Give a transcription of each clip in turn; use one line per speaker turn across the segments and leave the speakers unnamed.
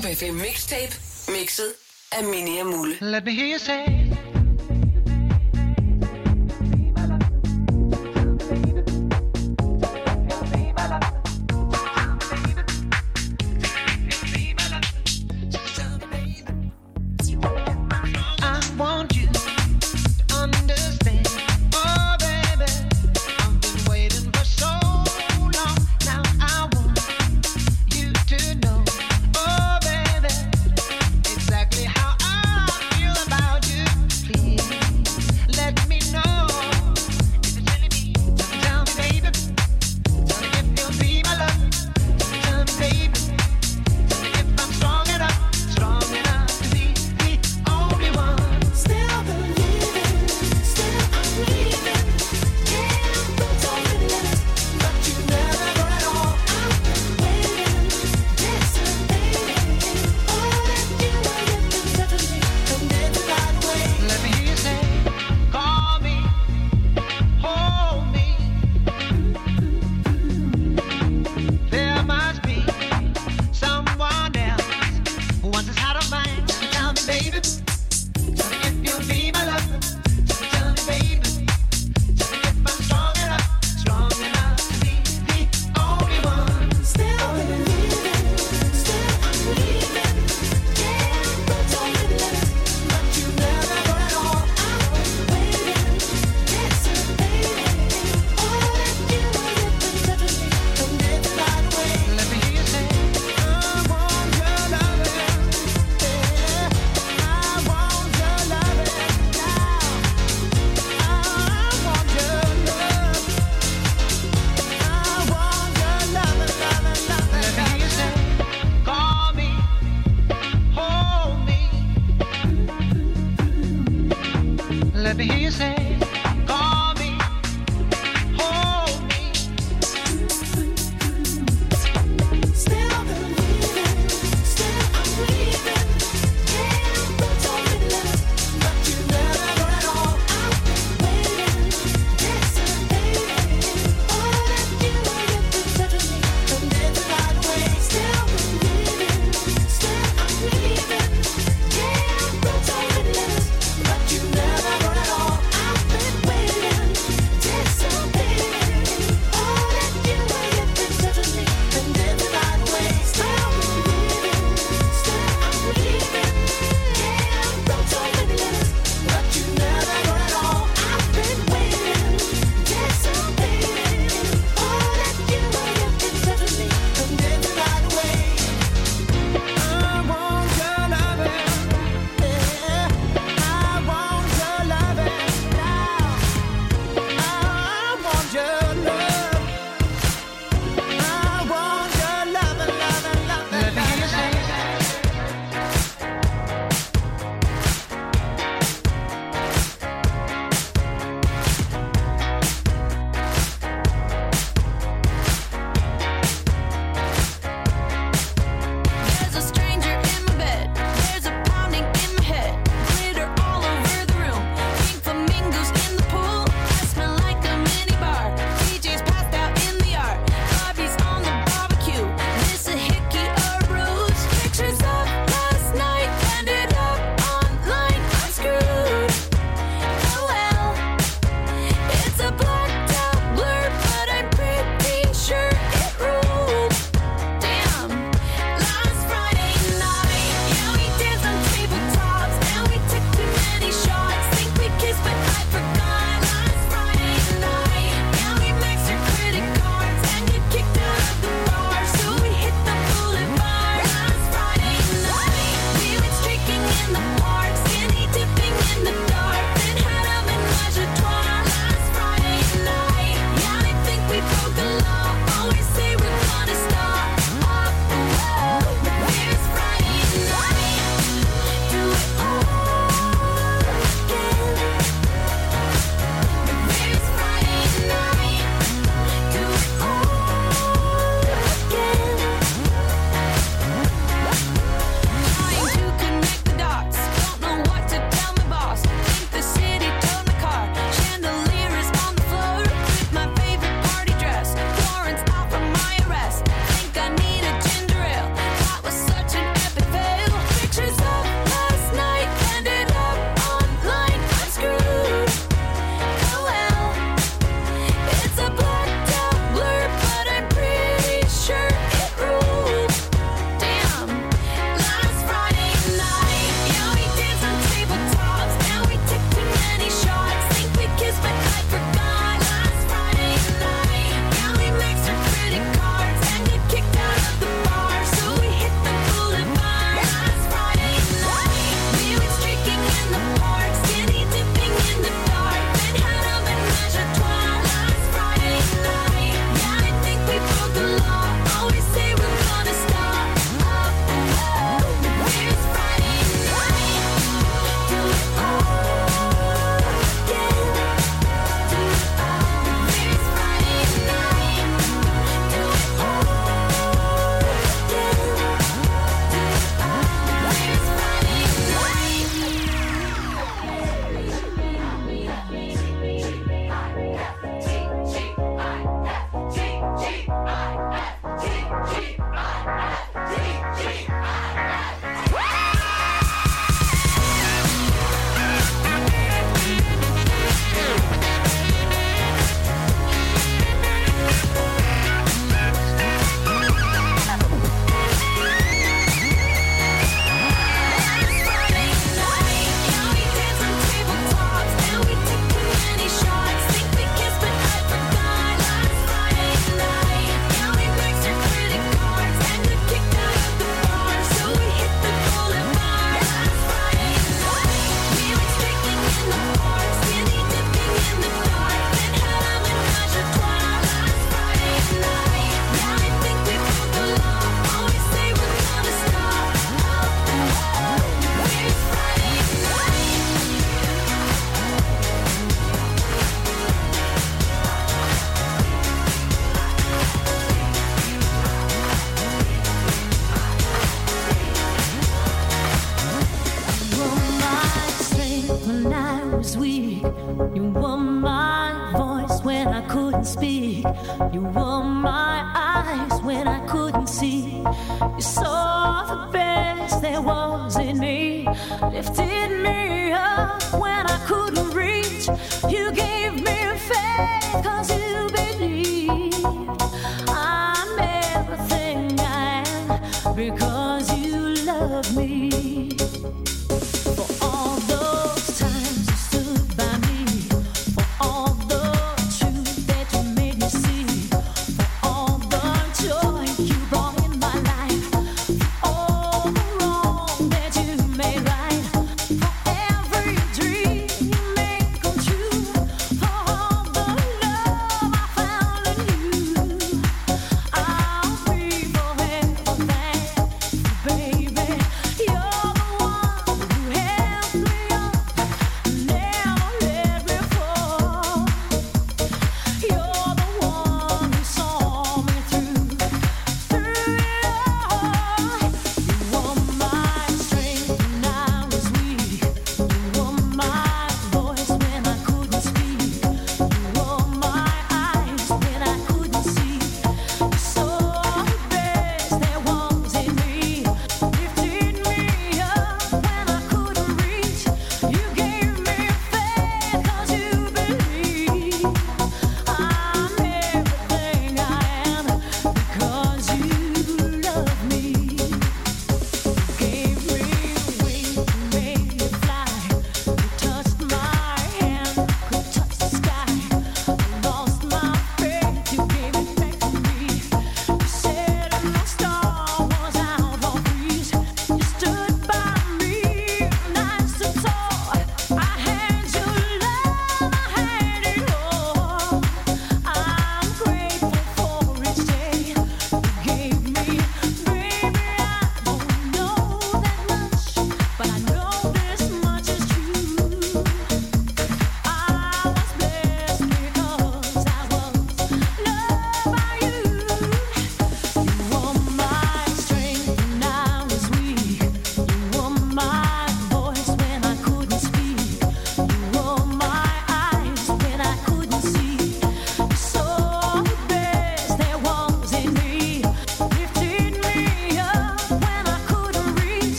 Top FM Mixtape, mixet af Minia Mule. Mulle.
Let me hear you say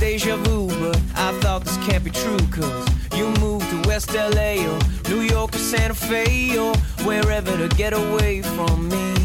deja vu, but I thought this can't be true, cause you moved to West LA or New York or Santa Fe or wherever to get away from me.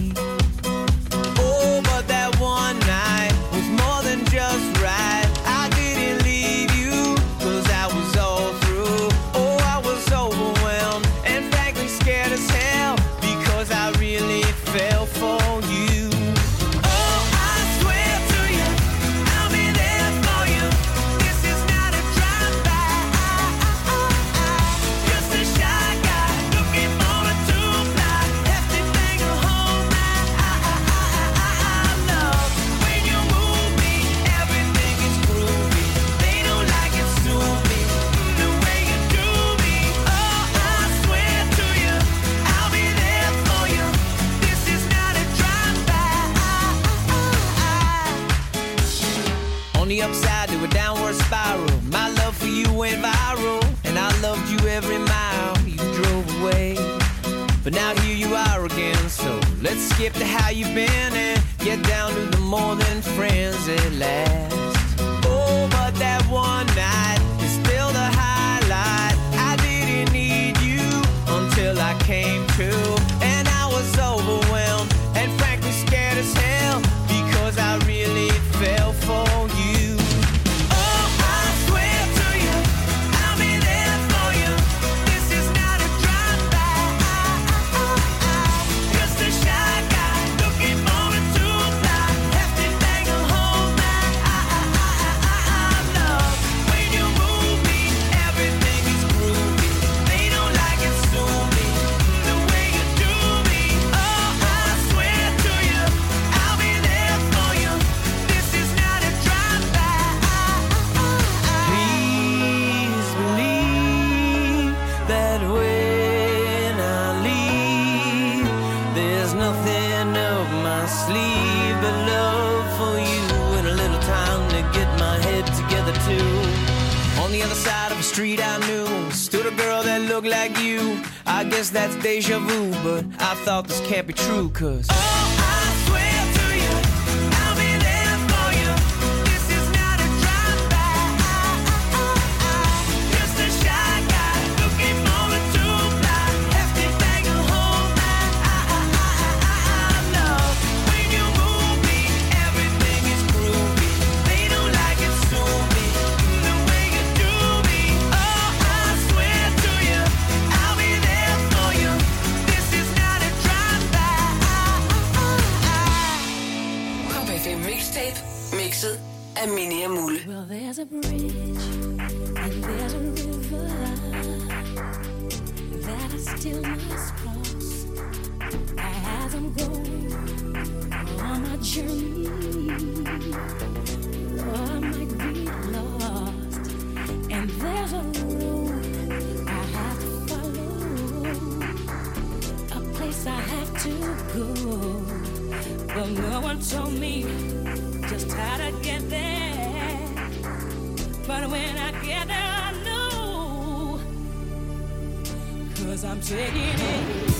every mile you drove away. But now here you are again, so let's skip to how you've been and get down to the more than friends at last. Oh, but that one night is still the highlight. I didn't need you until I came to. guess that's deja vu, but I thought this can't be true, cause. Oh,
Cause I'm taking it.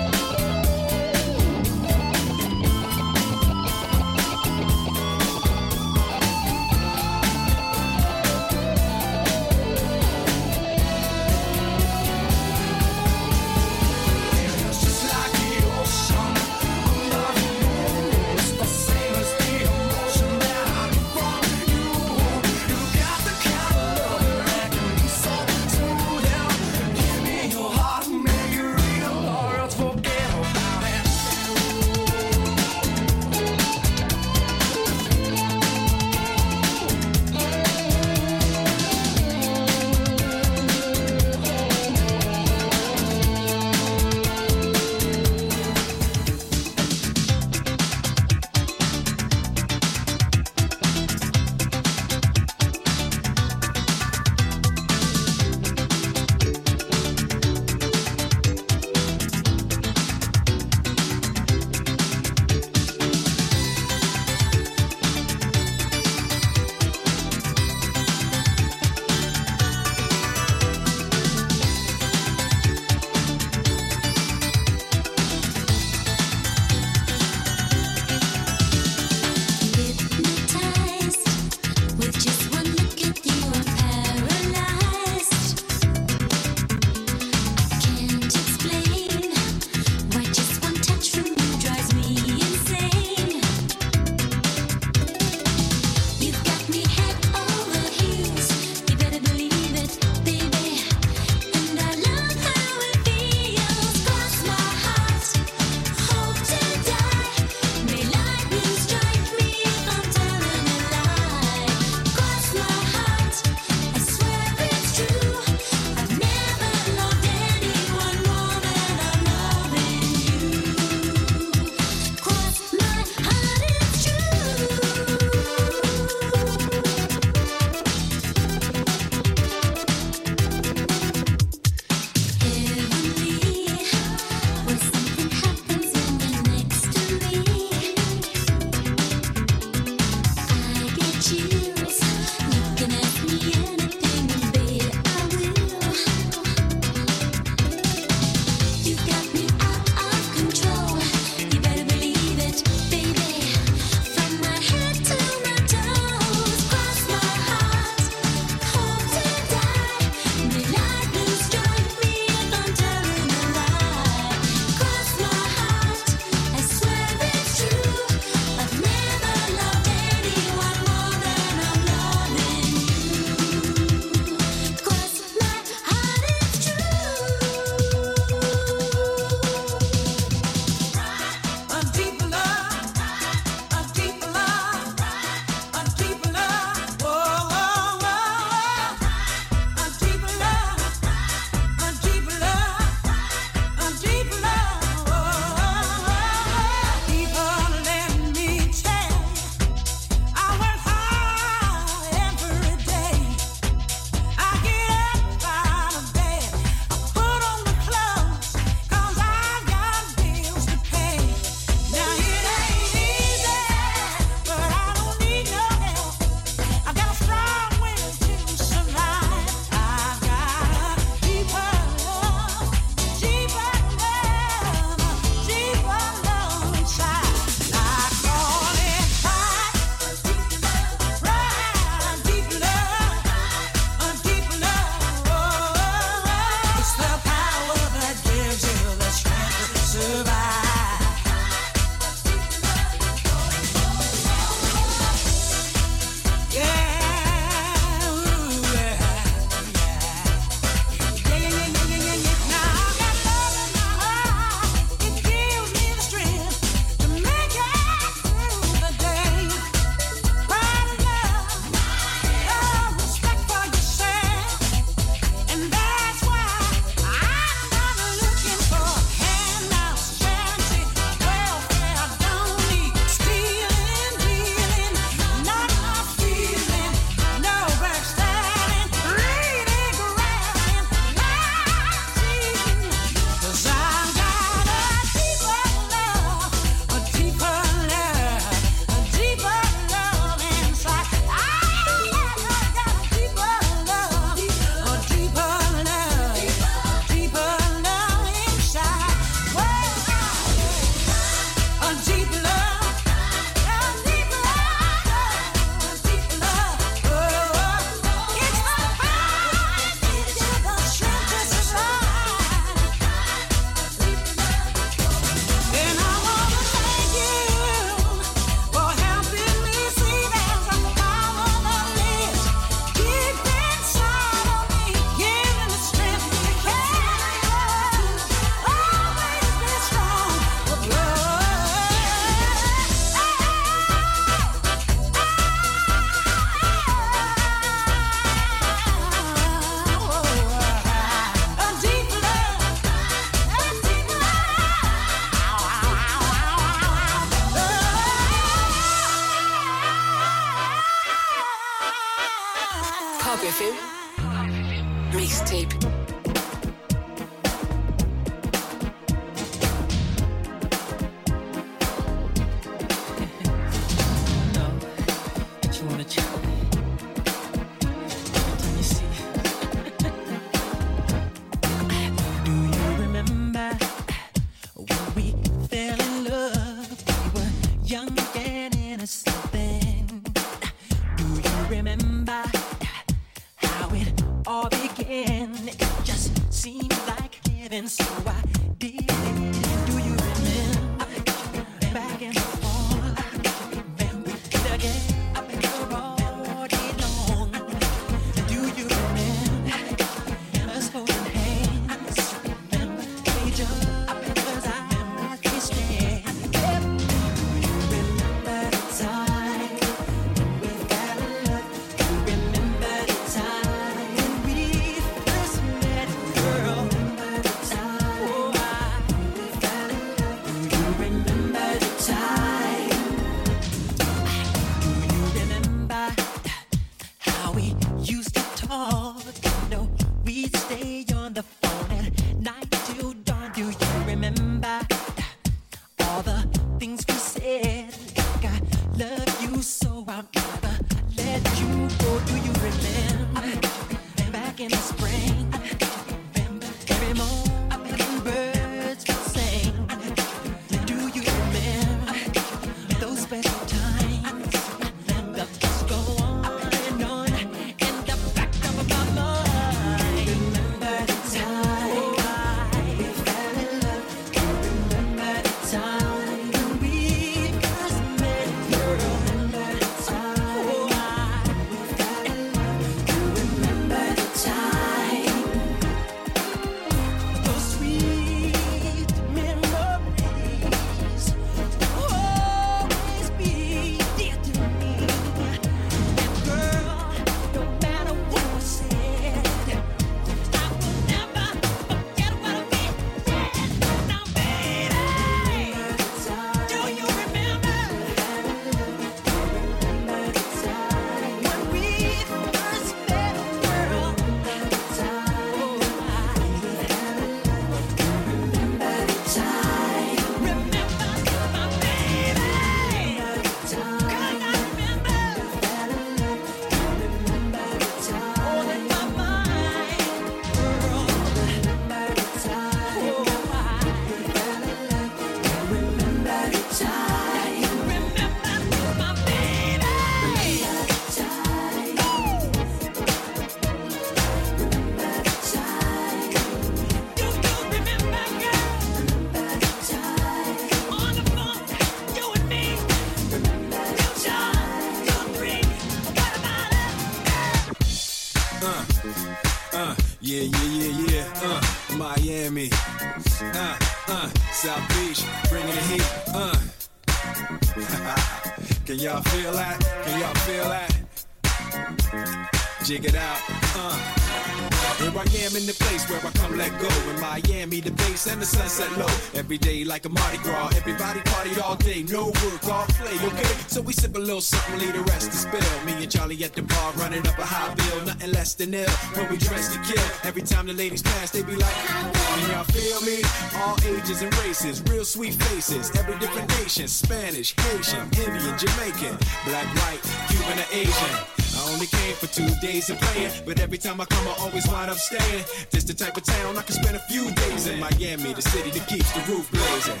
Like
a Mardi Gras. Everybody party all day. No work, all play, okay? So we sip a little something, leave the rest to spill. Me and Charlie at the bar running up a high bill. Nothing less than ill when we dress to kill. Every time the ladies pass, they be like, Can y'all feel me? All ages and races, real sweet faces. Every different nation Spanish, Haitian, Indian, Jamaican, black, white, Cuban, or Asian. I only came for two days of playing, but every time I come, I always wind up staying. This the type of town I can spend a few days in. Miami, the city that keeps the roof blazing.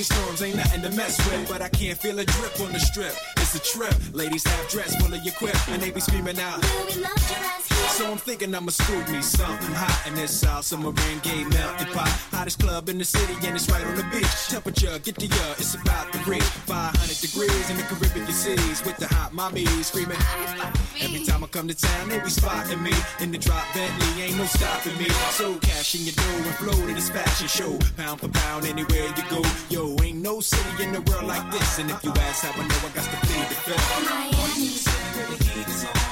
Rainstorms ain't nothing to mess with, but I can't feel a drip on the strip. It's a trip. Ladies have dress full of your quip, and they be screaming out.
Will we love your ass here?
So I'm thinking I'ma scoop me something hot in this South Submarine Gay melting pot club in the city and it's right on the beach. Temperature, get to ya, uh, it's about to reach 500 degrees in the Caribbean seas with the hot mommy screaming. Every time I come to town, they be spotting me in the drop Bentley, ain't no stopping me. So cash in your dough and flow to this fashion show, pound for pound anywhere you go. Yo, ain't no city in the world like this, and if you ask how I know, I got to plead the fifth. Miami's the heat is on.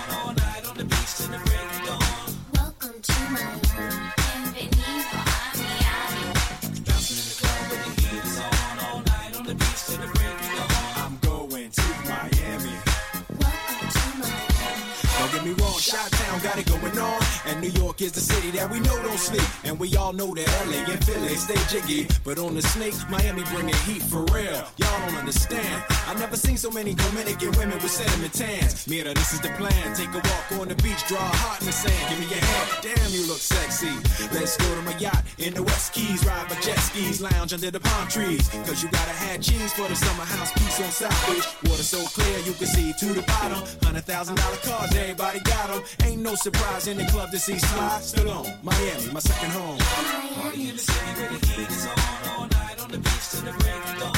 New York is the city that we know don't sleep. And we all know that LA and Philly stay jiggy. But on the snake, Miami bringing heat for real. Y'all don't understand. I never seen so many Dominican women with sediment tans. Mira, this is the plan. Take a walk on the beach, draw hot in the sand. Give me your hand. Damn, you look sexy. Let's go to my yacht in the West Keys. Ride my jet skis, lounge under the palm trees. Cause you gotta have cheese for the summer house piece on South Beach. Water so clear, you can see to the bottom. $100,000 cars, everybody got them. Ain't no surprise in the club this Seaside, still on Miami, my second home.
Miami.
Party in the city where the heat is
on all night on the beach till the
break of dawn.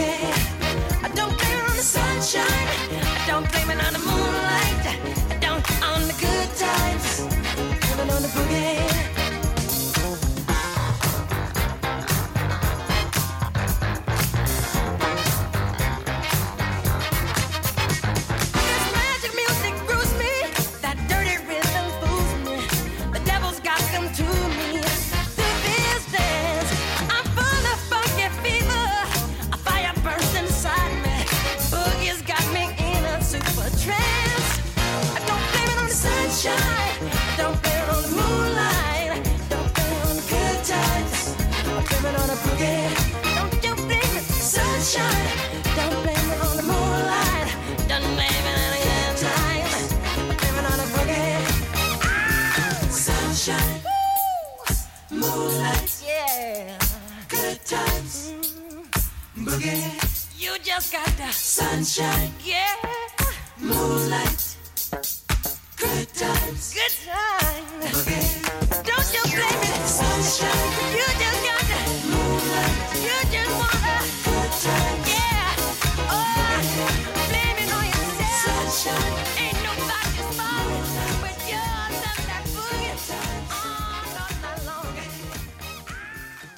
baby. I don't care on the sunshine.